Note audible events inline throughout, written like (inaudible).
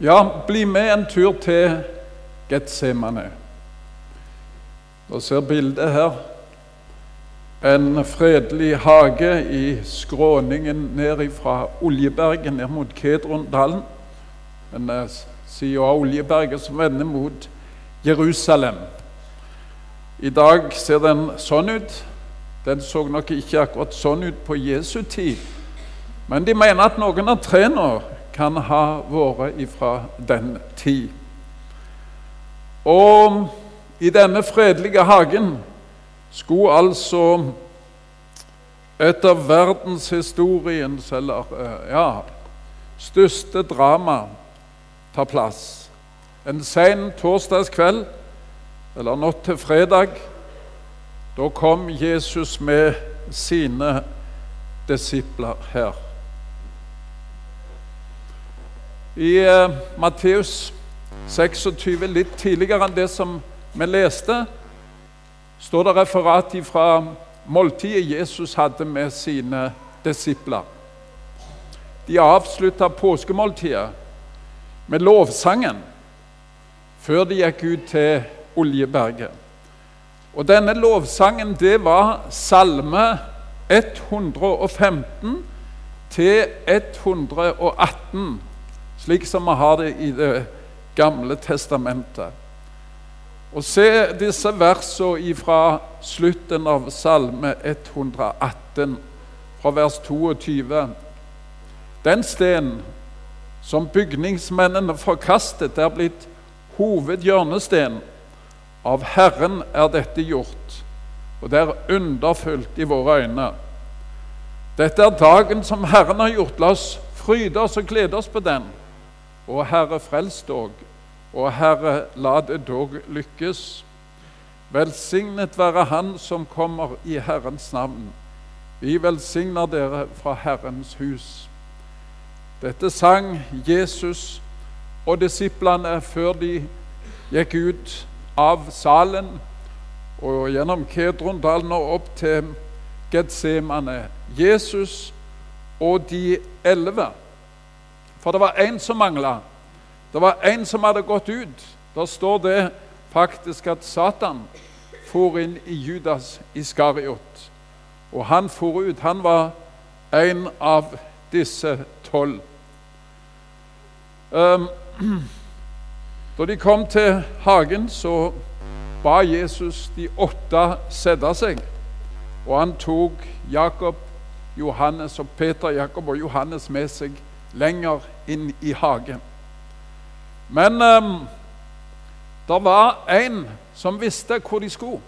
Ja, bli med en tur til Getsemane. Dere ser bildet her. En fredelig hage i skråningen ned fra Oljeberget ned mot Kedrondalen. En uh, side av Oljeberget som vender mot Jerusalem. I dag ser den sånn ut. Den så nok ikke akkurat sånn ut på Jesu tid. Men de mener at noen av trærne kan ha vært ifra den tid. Og i denne fredelige hagen skulle altså et av verdenshistoriens eller ja, største drama ta plass. En sen torsdagskveld eller natt til fredag da kom Jesus med sine disipler her. I uh, Matteus 26, litt tidligere enn det som vi leste, står det referat fra måltidet Jesus hadde med sine disipler. De avslutta påskemåltidet med lovsangen før de gikk ut til Oljeberget. Og denne lovsangen, det var salme 115 til 118, slik som vi har det i Det gamle testamentet. Og se disse versene fra slutten av Salme 118, fra vers 22. Den sten som bygningsmennene forkastet, er blitt hovedhjørnesten av Herren er dette gjort, og det er underfullt i våre øyne. Dette er dagen som Herren har gjort. La oss fryde oss og glede oss på den. Og Herre, frels dog, og Herre, la det dog lykkes. Velsignet være Han som kommer i Herrens navn. Vi velsigner dere fra Herrens hus. Dette sang Jesus og disiplene før de gikk ut av salen og gjennom Kedrondalen og opp til Getsemane. Jesus og de elleve. For det var én som mangla. Det var én som hadde gått ut. Da står det faktisk at Satan for inn i Judas Iskariot. Og han for ut. Han var en av disse tolv. Um, (clears throat) Da de kom til hagen, så ba Jesus de åtte sette seg. Og han tok Jakob, Johannes og Peter, Jakob og Johannes med seg lenger inn i hagen. Men um, det var en som visste hvor de skulle.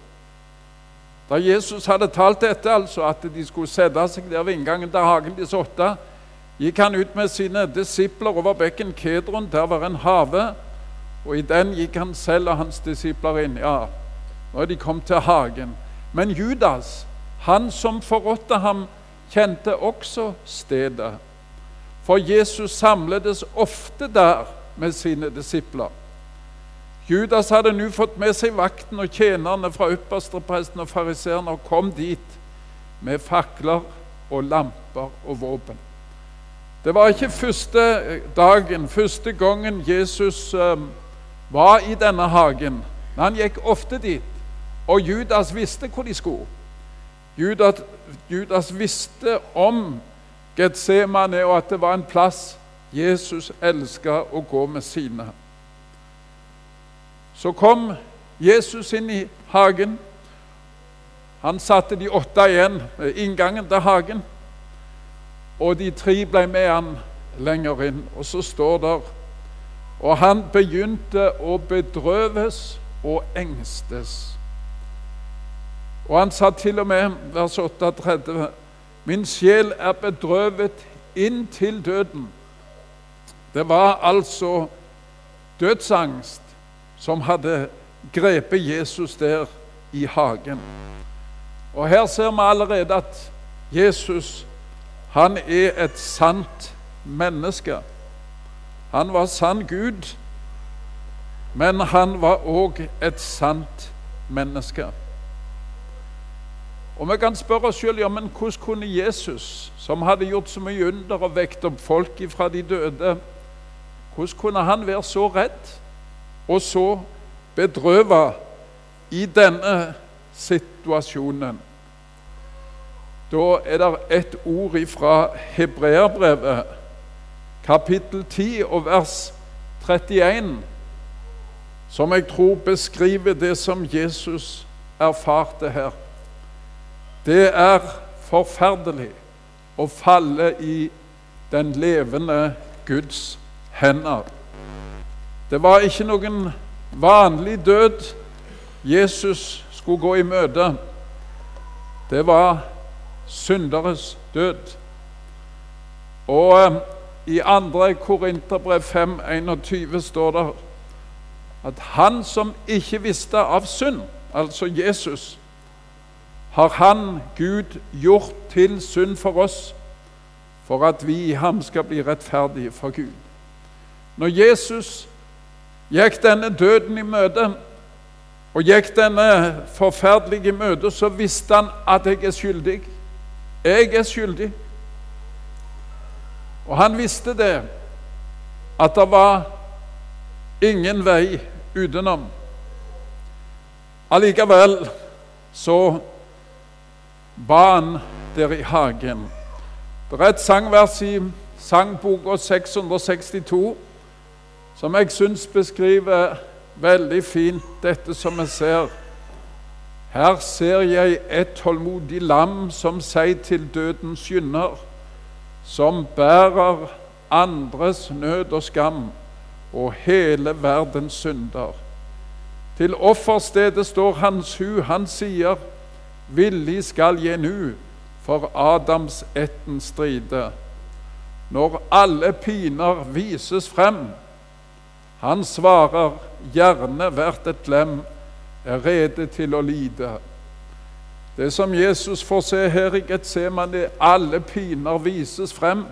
Da Jesus hadde talt dette, altså at de skulle sette seg der ved inngangen til hagen, disse åtte, gikk han ut med sine disipler over bekken Kedron. Der var en hage og i den gikk han selv og hans disipler inn. Ja, når de kom til hagen. Men Judas, han som forrådte ham, kjente også stedet. For Jesus samledes ofte der med sine disipler. Judas hadde nå fått med seg vakten og tjenerne fra ypperstepresten og fariseerne og kom dit med fakler og lamper og våpen. Det var ikke første dagen, første gangen Jesus eh, var i denne hagen. Men han gikk ofte dit, og Judas visste hvor de skulle. Judas, Judas visste om Getsemane, og at det var en plass Jesus elska å gå med sine. Så kom Jesus inn i hagen. Han satte de åtte igjen ved inngangen til hagen, og de tre ble med han lenger inn. Og så står der og han begynte å bedrøves og engstes. Og han sa til og med, vers 38, min sjel er bedrøvet inntil døden. Det var altså dødsangst som hadde grepet Jesus der i hagen. Og her ser vi allerede at Jesus han er et sant menneske. Han var sann Gud, men han var òg et sant menneske. Og Vi kan spørre oss sjøl ja, men hvordan kunne Jesus, som hadde gjort så mye under og vekt opp folk fra de døde, Hvordan kunne han være så redd og så bedrøvet i denne situasjonen? Da er det et ord fra Hebreerbrevet, kapittel 10 og vers 31, som jeg tror beskriver det som Jesus erfarte her. Det er forferdelig å falle i den levende Guds hender. Det var ikke noen vanlig død Jesus skulle gå i møte. Det var synderes død. Og eh, i 2. Korinterbrev 5,21 står det at han som ikke visste av synd, altså Jesus, har han, Gud, gjort til synd for oss, for at vi i ham skal bli rettferdige for Gud. Når Jesus gikk denne døden i møte, og gikk denne forferdelige møte, så visste han at jeg er skyldig. Jeg er skyldig. Og han visste det, at det var ingen vei utenom. Allikevel så ba han der i hagen. Det er et sangvers i sangboka 662 som jeg syns beskriver veldig fint dette som vi ser. Her ser jeg et tålmodig lam som seg til dødens skynder, som bærer andres nød og skam og hele verdens synder. Til offerstedet står hans hu, han sier, villig skal jeg nu for Adams etten stride. Når alle piner vises frem, han svarer, gjerne hvert et lem er rede til å lide. Det som Jesus får se her i Getsemane, alle piner vises frem.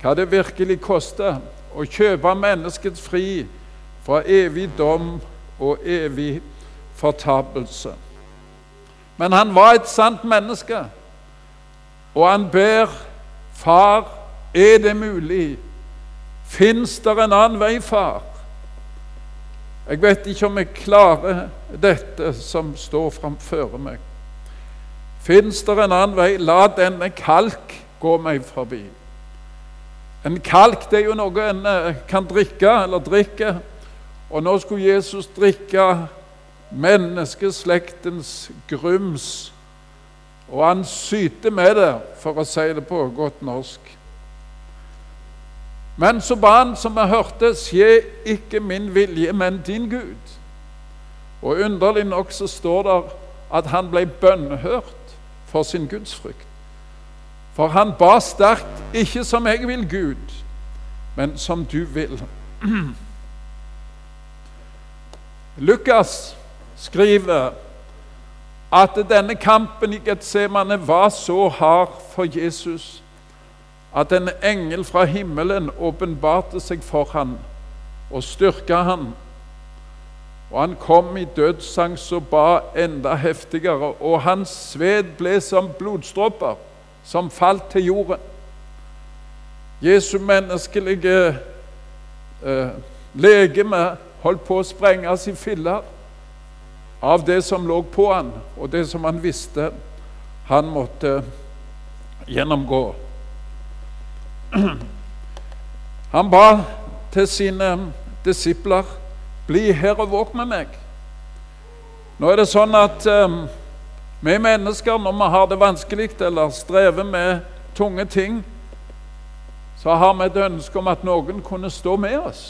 Hva det virkelig koster å kjøpe mennesket fri fra evig dom og evig fortapelse. Men han var et sant menneske, og han ber Far, er det mulig? Fins det en annen vei, far? Jeg vet ikke om jeg klarer dette som står framfor meg. Fins det en annen vei? La denne kalk gå meg forbi. En kalk det er jo noe en eh, kan drikke eller drikke. Og nå skulle Jesus drikke menneskeslektens grums. Og han syter med det, for å si det på godt norsk. Men så ba han, som vi hørte, skje ikke min vilje, men din Gud. Og underlig nok så står det at han ble bønnhørt for sin gudsfrykt. For han ba sterkt, ikke som jeg vil, Gud, men som du vil. (clears throat) Lukas skriver at denne kampen i Getsemane var så hard for Jesus at en engel fra himmelen åpenbarte seg for han og styrka han. Og han kom i dødsangst og ba enda heftigere, og hans sved ble som blodstråper som falt til jorden. Jesu menneskelige eh, legeme holdt på å sprenges i filler av det som lå på han, og det som han visste han måtte gjennomgå. (clears throat) Han ba til sine disipler bli her og våk med meg. Nå er det sånn at um, vi mennesker, når vi har det vanskelig eller strever med tunge ting, så har vi et ønske om at noen kunne stå med oss.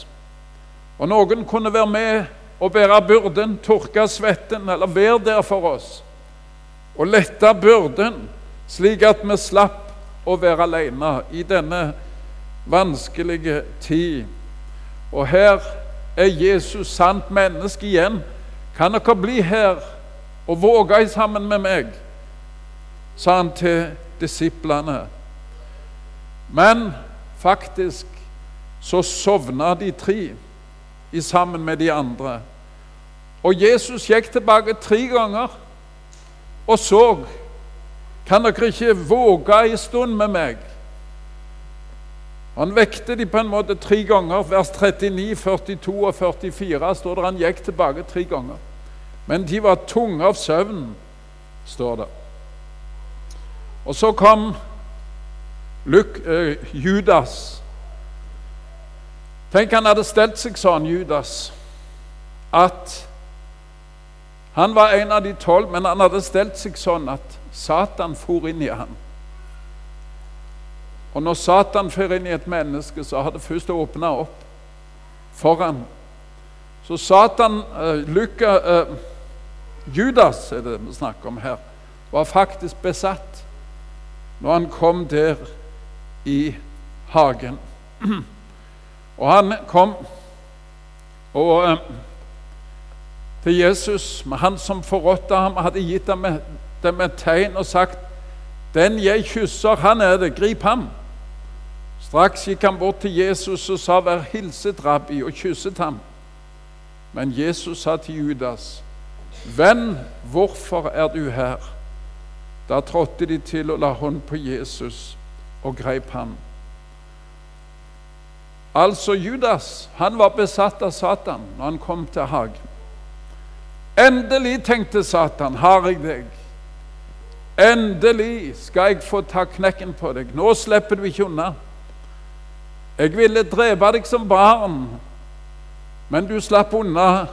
Og noen kunne være med og bære byrden, tørke svetten eller vær der for oss. Og lette byrden, slik at vi slapp å være alene i denne vanskelige tid. Og her er Jesus sant menneske igjen. Kan dere bli her og våge sammen med meg? sa han til disiplene. Men faktisk så sovna de tre i sammen med de andre. Og Jesus gikk tilbake tre ganger og så kan dere ikke våge en stund med meg? Han vekte de på en måte tre ganger. Vers 39, 42 og 44 står det han gikk tilbake tre ganger. Men de var tunge av søvn, står det. Og så kom Luk, eh, Judas. Tenk han hadde stelt seg sånn, Judas, at han var en av de tolv, men han hadde stelt seg sånn at Satan for inn i ham. Og når Satan fer inn i et menneske, så har det først åpna opp foran. Så Satan, uh, Luka, uh, Judas er det vi snakker om her, var faktisk besatt når han kom der i hagen. (clears throat) Og han kom og uh, til Jesus, med han som forrådte ham, hadde gitt ham dem et tegn og sagt 'Den jeg kysser, han er det. Grip ham.' Straks gikk han bort til Jesus og sa, 'Vær hilset, rabbi', og kysset ham. Men Jesus sa til Judas, 'Venn, hvorfor er du her?' Da trådte de til og la hånd på Jesus og greip ham. Altså Judas han var besatt av Satan når han kom til hagen. Endelig, tenkte Satan, har jeg deg. Endelig skal jeg få ta knekken på deg. Nå slipper du ikke unna. Jeg ville drepe deg som barn, men du slapp unna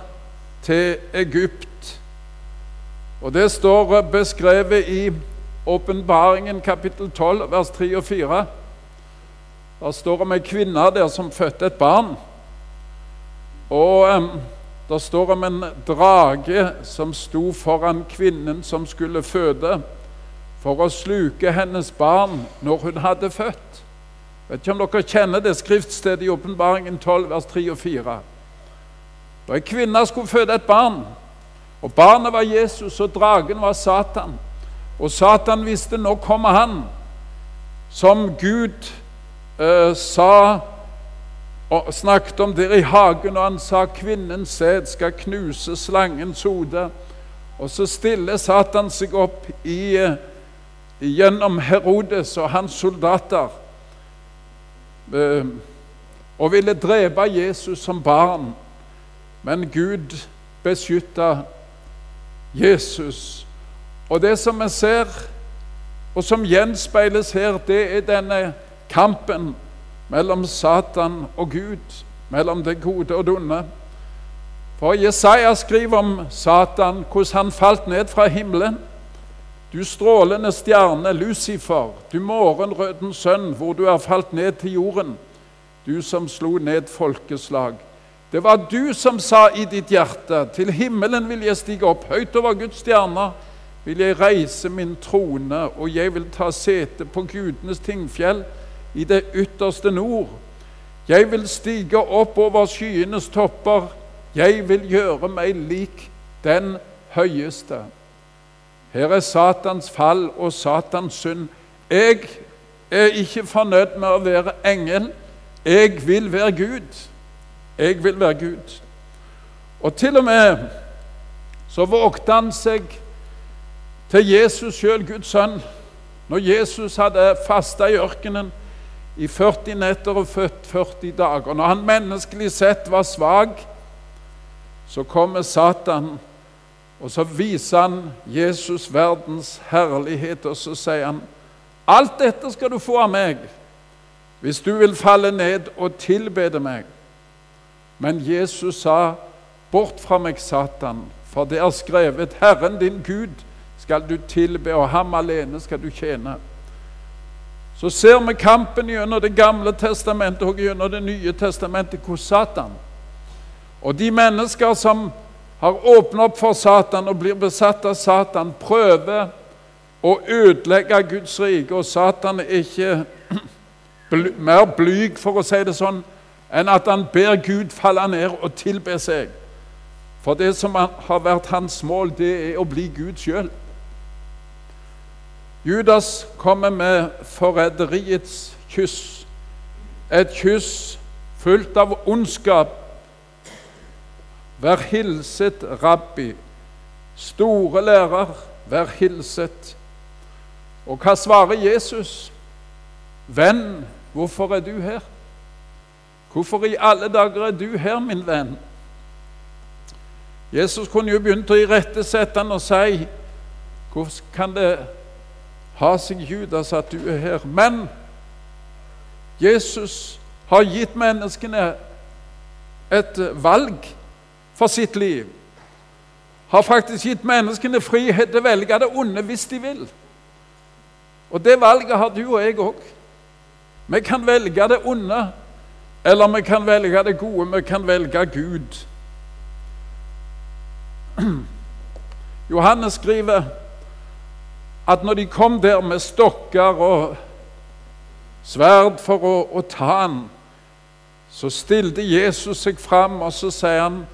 til Egypt. Og Det står beskrevet i Åpenbaringen kapittel 12, vers 3 og 4. Der står om ei kvinne der som fødte et barn. Og um, det står om en drage som sto foran kvinnen som skulle føde, for å sluke hennes barn når hun hadde født. Vet ikke om dere kjenner det skriftstedet i Åpenbaringen 12, vers 3 og 4. Da ei kvinne skulle føde et barn, og barnet var Jesus, og dragen var Satan. Og Satan visste nå kommer han, som Gud eh, sa og snakket om det i hagen, og han sa kvinnens sæd skal knuse slangens hode. Og så stiller Satan seg opp i, eh, gjennom Herodes og hans soldater eh, og ville drepe Jesus som barn. Men Gud beskytta Jesus. Og det som vi ser, og som gjenspeiles her, det er denne kampen mellom Satan og Gud, mellom det gode og det onde. For Jesaja skriver om Satan, hvordan han falt ned fra himmelen. Du strålende stjerne, Lucifer, du morgenrødens sønn, hvor du er falt ned til jorden, du som slo ned folkeslag. Det var du som sa i ditt hjerte, til himmelen vil jeg stige opp, høyt over Guds stjerner vil jeg reise min trone, og jeg vil ta sete på gudenes tingfjell i det ytterste nord. Jeg vil stige opp over skyenes topper. Jeg vil gjøre meg lik den høyeste. Her er Satans fall og Satans synd. Jeg er ikke fornøyd med å være engel. Jeg vil være Gud. Jeg vil være Gud. Og til og med så vågte han seg til Jesus sjøl, Guds sønn. Når Jesus hadde fasta i ørkenen i 40 netter og 40 dager. Når han menneskelig sett var svak, så kommer Satan, og så viser han Jesus verdens herlighet, og så sier han Alt dette skal du få av meg hvis du vil falle ned og tilbede meg. Men Jesus sa, Bort fra meg, Satan, for det er skrevet, Herren din Gud skal du tilbe, og ham alene skal du tjene. Så ser vi kampen gjennom Det gamle testamentet og gjennom Det nye testamentet hos Satan. Og de mennesker som har åpnet opp for Satan og blir besatt av Satan, prøver å ødelegge Guds rike, og Satan er ikke (clears throat) mer blyg, for å si det sånn, enn at han ber Gud falle ned og tilbe seg. For det som har vært hans mål, det er å bli Gud sjøl. Judas kommer med forræderiets kyss, et kyss fullt av ondskap. Vær hilset, rabbi, store lærer, vær hilset. Og hva svarer Jesus? Venn, hvorfor er du her? Hvorfor i alle dager er du her, min venn? Jesus kunne jo begynt å irettesette han og si Hvordan kan det ha seg, Judas, at du er her? Men Jesus har gitt menneskene et valg for sitt liv. Har faktisk gitt menneskene frihet til å velge det onde hvis de vil. Og det valget har du og jeg òg. Vi kan velge det onde, eller vi kan velge det gode. Vi kan velge Gud. (clears throat) Johannes skriver at når de kom der med stokker og sverd for å, å ta han, så stilte Jesus seg fram, og så sier han,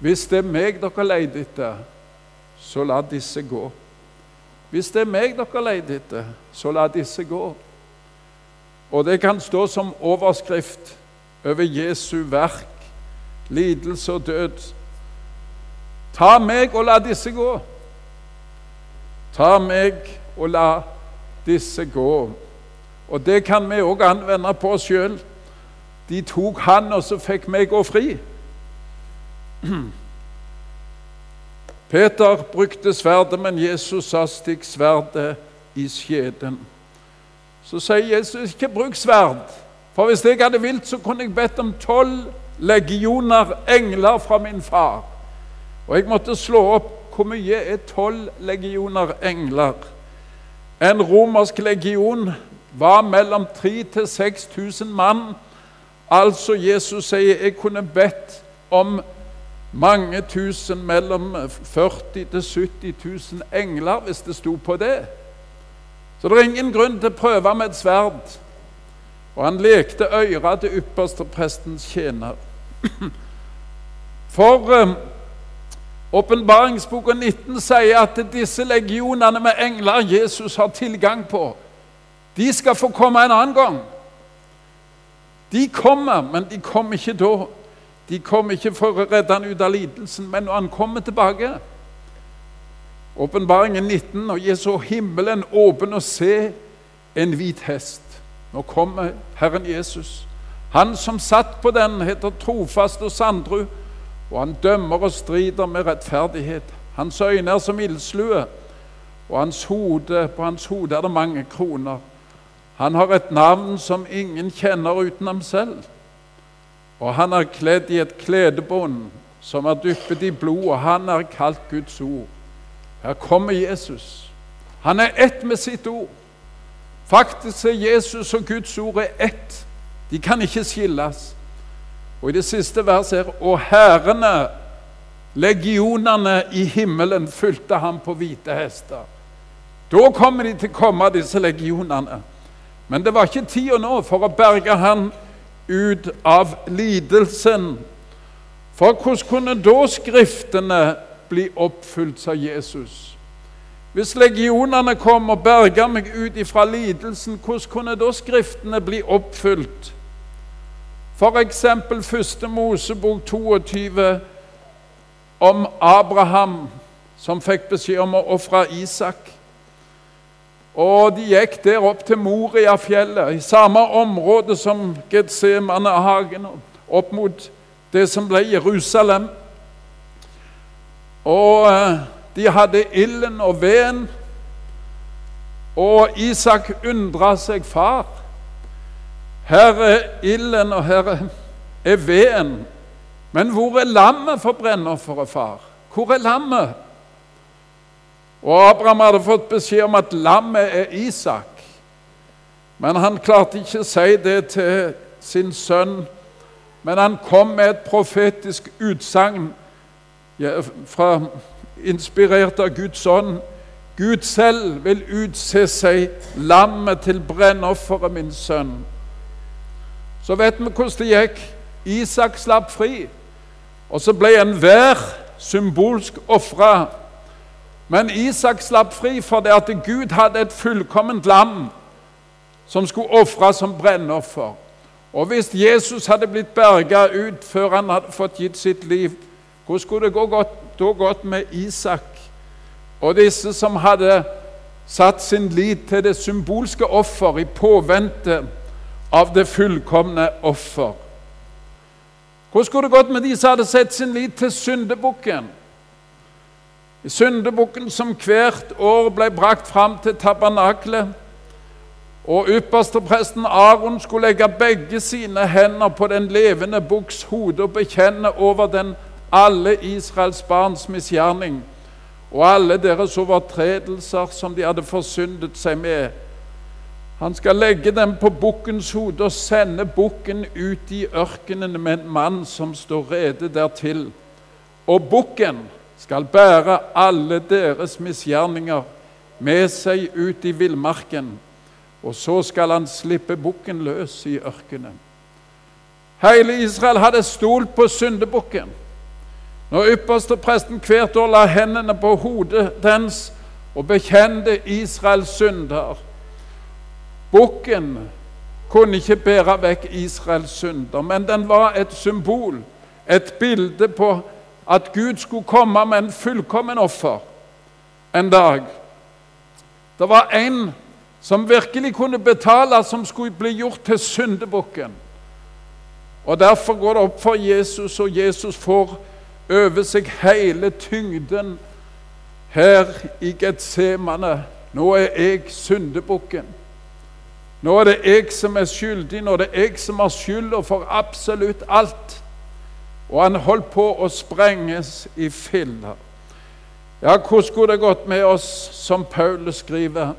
'Hvis det er meg dere leter etter, så la disse gå.' Hvis det er meg dere leter etter, så la disse gå. Og det kan stå som overskrift over Jesu verk, lidelse og død. Ta meg og la disse gå. Ta meg og la disse gå. Og det kan vi òg anvende på oss sjøl. De tok han, og så fikk vi gå fri. (clears throat) Peter brukte sverdet, men Jesus sa 'stikk sverdet i skjeden'. Så sier Jesus 'ikke bruk sverd', for hvis jeg hadde vilt, så kunne jeg bedt om tolv legioner engler fra min far. Og jeg måtte slå opp hvor mye er tolv legioner engler. En romersk legion var mellom 3000 til 6000 mann. Altså Jesus sier jeg kunne bedt om mange tusen, mellom 40 til 70 000 engler, hvis det sto på det. Så det er ingen grunn til å prøve med et sverd. Og han lekte øra til ypperste prestens tjener. (clears throat) For eh, Åpenbaringsboka 19 sier at disse legionene med engler Jesus har tilgang på, de skal få komme en annen gang. De kommer, men de kommer ikke da. De kommer ikke for å redde han ut av lidelsen, men når han kommer tilbake. Åpenbaringen 19, og jeg så himmelen åpen og se en hvit hest. Nå kommer Herren Jesus. Han som satt på den, heter Trofast og Sandru og han dømmer og strider med rettferdighet. Hans øyne er som ildslue, og hans hode, på hans hode er det mange kroner. Han har et navn som ingen kjenner uten ham selv. Og han er kledd i et kledebånd som er dyppet i blod, og han er kalt Guds ord. Her kommer Jesus. Han er ett med sitt ord. Faktisk er Jesus og Guds ord ett. De kan ikke skilles. Og i det siste verset her Og hærene, legionene i himmelen, fulgte ham på hvite hester. Da kommer de til å komme, disse legionene. Men det var ikke tida nå for å berge han ut av lidelsen. For hvordan kunne da Skriftene bli oppfylt, sa Jesus? Hvis legionene kom og berga meg ut ifra lidelsen, hvordan kunne da Skriftene bli oppfylt? F.eks. første Mosebok 22 om Abraham som fikk beskjed om å ofre Isak. Og de gikk der opp til Moriafjellet, i samme område som Getsemanehagen, opp mot det som ble Jerusalem. Og eh, de hadde ilden og veden, og Isak undra seg far. Her er ilden, og her er veden. Men hvor er lammet for brennofferet, far? Hvor er lammet? Og Abraham hadde fått beskjed om at lammet er Isak. Men han klarte ikke å si det til sin sønn. Men han kom med et profetisk utsagn inspirert av Guds ånd. Gud selv vil utse seg lammet til brennofferet, min sønn. Så vet vi hvordan det gikk. Isak slapp fri, og så ble enhver symbolsk ofra. Men Isak slapp fri fordi at Gud hadde et fullkomment lam som skulle ofres som brennoffer. Og hvis Jesus hadde blitt berga ut før han hadde fått gitt sitt liv, hvordan skulle det gå godt, da gått med Isak og disse som hadde satt sin lit til det symbolske offer i påvente av det fullkomne offer. Hvordan skulle det gått med de som hadde sett sin lit til syndebukken? Syndebukken som hvert år ble brakt fram til tabernaklet, og ypperstepresten Aron skulle legge begge sine hender på den levende bukks hode og bekjenne over den alle Israels barns misgjerning og alle deres overtredelser som de hadde forsyndet seg med. Han skal legge dem på bukkens hode og sende bukken ut i ørkenen med en mann som står rede dertil. Og bukken skal bære alle deres misgjerninger med seg ut i villmarken, og så skal han slippe bukken løs i ørkenen. Hele Israel hadde stolt på syndebukken. Når ypperstepresten hvert år la hendene på hodet dens og bekjente Israels synder Bukken kunne ikke bære vekk Israels synder, men den var et symbol, et bilde på at Gud skulle komme med en fullkommen offer en dag. Det var en som virkelig kunne betale, som skulle bli gjort til syndebukken. Og Derfor går det opp for Jesus, og Jesus får over seg hele tyngden her i Getsemane. Nå er jeg syndebukken. Nå er det jeg som er skyldig, nå er det jeg som har skylda for absolutt alt. Og han holdt på å sprenges i filler. Ja, hvordan skulle det gått med oss, som Paulus skriver,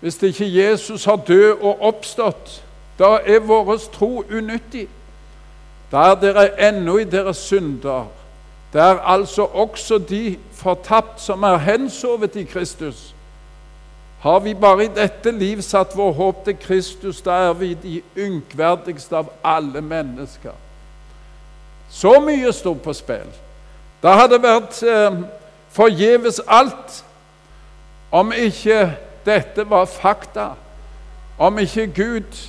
hvis ikke Jesus har død og oppstått? Da er vår tro unyttig. Da er dere ennå i deres synder Det er altså også de fortapt som er hensovet i Kristus. Har vi bare i dette liv satt vår håp til Kristus, da er vi de ynkverdigste av alle mennesker. Så mye sto på spill. Det hadde vært eh, forgjeves alt om ikke dette var fakta, om ikke Gud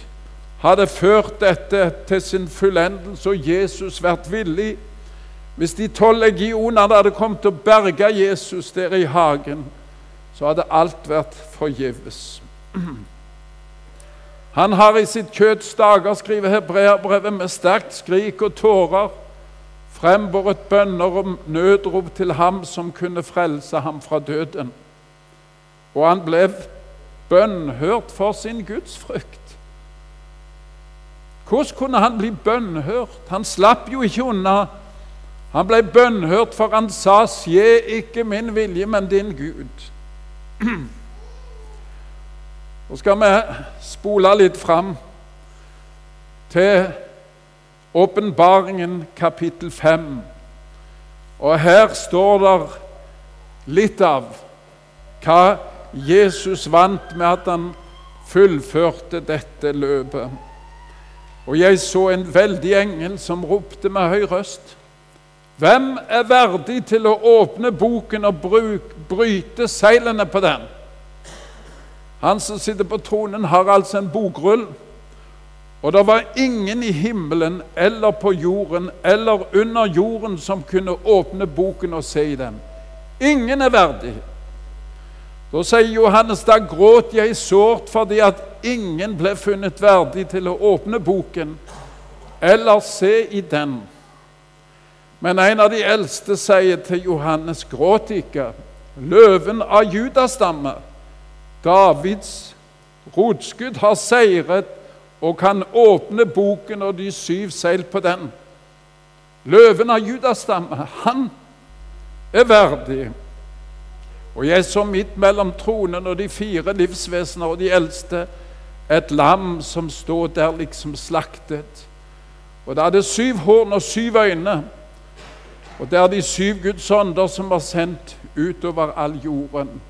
hadde ført dette til sin fullendelse og Jesus vært villig hvis de tolv legionene hadde kommet og berga Jesus der i hagen, så hadde alt vært forgjeves. Han har i sitt kjøtts dager, skriver hebreerbrevet, med sterkt skrik og tårer frembåret bønner og nødrop til ham som kunne frelse ham fra døden. Og han ble bønnhørt for sin gudsfrykt. Hvordan kunne han bli bønnhørt? Han slapp jo ikke unna han ble bønnhørt, for han sa, 'Skje ikke min vilje, men din Gud'. Nå skal vi spole litt fram til Åpenbaringen kapittel 5. Og her står det litt av hva Jesus vant med at han fullførte dette løpet. Og jeg så en veldig engel som ropte med høy røst. Hvem er verdig til å åpne boken og bryte seilene på den? Han som sitter på tronen, har altså en bokrull. Og det var ingen i himmelen eller på jorden eller under jorden som kunne åpne boken og se i den. Ingen er verdig. Da sier Johannes, da gråt jeg sårt fordi at ingen ble funnet verdig til å åpne boken eller se i den. Men en av de eldste sier til Johannes, gråt ikke. Løven av judastamme, Davids rotskudd, har seiret og kan åpne boken og de syv seil på den. Løven av judastamme, han er verdig. Og jeg så midt mellom tronen og de fire livsvesener og de eldste et lam som stod der liksom slaktet. Og det hadde syv horn og syv øyne. Og det er de syv Guds ånder som var sendt utover all jorden.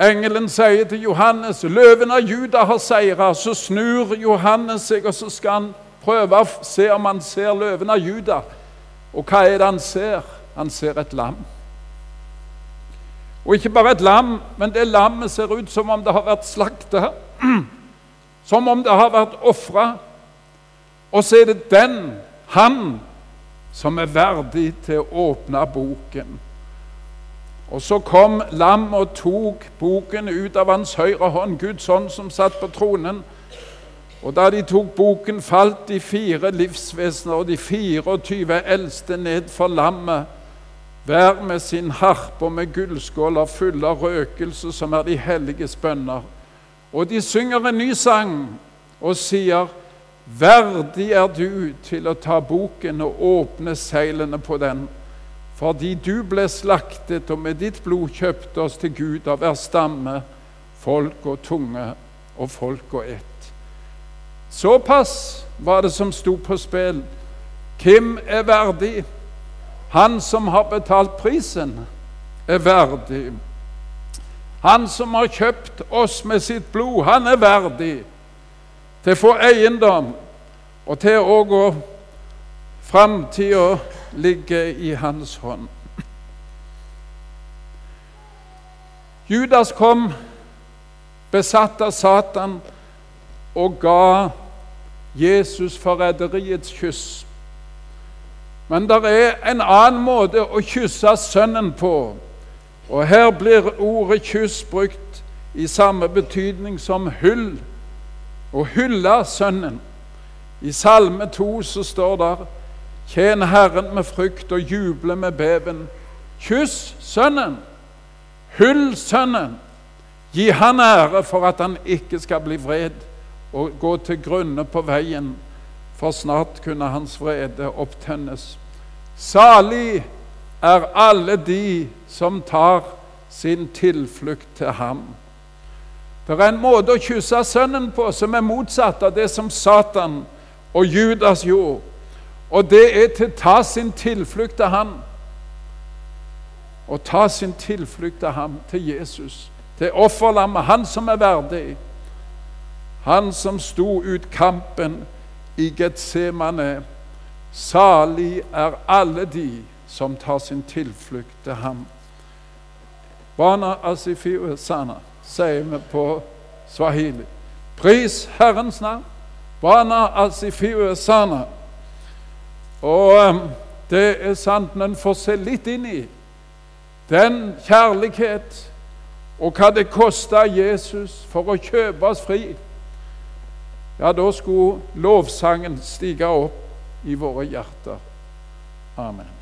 Engelen sier til Johannes, 'Løven av Juda har seira.' Så snur Johannes seg, og så skal han prøve å se om han ser løven av Juda. Og hva er det han ser? Han ser et lam. Og ikke bare et lam, men det lammet ser ut som om det har vært slakta. (clears throat) Som om det har vært ofra. Og så er det den, han, som er verdig til å åpne boken. Og så kom lam og tok boken ut av hans høyre hånd, Guds hånd som satt på tronen. Og da de tok boken, falt de fire livsvesener og de 24 eldste ned for lammet, hver med sin harpe og med gullskåler fulle av røkelse, som er de helliges bønner. Og de synger en ny sang og sier:" Verdig er du til å ta boken og åpne seilene på den, fordi du ble slaktet og med ditt blod kjøpte oss til Gud av hver stamme, folk og tunge og folk og ett. Såpass var det som sto på spill. Hvem er verdig? Han som har betalt prisen, er verdig. Han som har kjøpt oss med sitt blod, han er verdig til å få eiendom og til å gå framtida ligge i hans hånd. Judas kom besatt av Satan og ga Jesus forræderiets kyss. Men det er en annen måte å kysse Sønnen på. Og her blir ordet 'kyss' brukt i samme betydning som hyll. Å hylle Sønnen. I Salme 2 så står det 'Tjen Herren med frykt og juble med beven'. Kyss Sønnen. Hyll Sønnen. Gi Han ære for at han ikke skal bli vred og gå til grunne på veien, for snart kunne hans vrede opptennes. Salig er alle de som tar sin tilflukt til ham. Det er en måte å kysse Sønnen på som er motsatt av det som Satan og Judas gjorde. Og det er til å ta sin tilflukt til ham. Å ta sin tilflukt til ham, til Jesus, til offerlammet, han som er verdig. Han som sto ut kampen i Getsemane. Salig er alle de som tar sin tilflukt til ham. Bana asifiu sana, sier vi på swahili. Pris Herrens navn. Bana asifiu sana. Og det er sant, men får se litt inn i den kjærlighet og hva det kosta Jesus for å kjøpe oss fri ja, da skulle lovsangen stige opp i våre hjerter. Amen.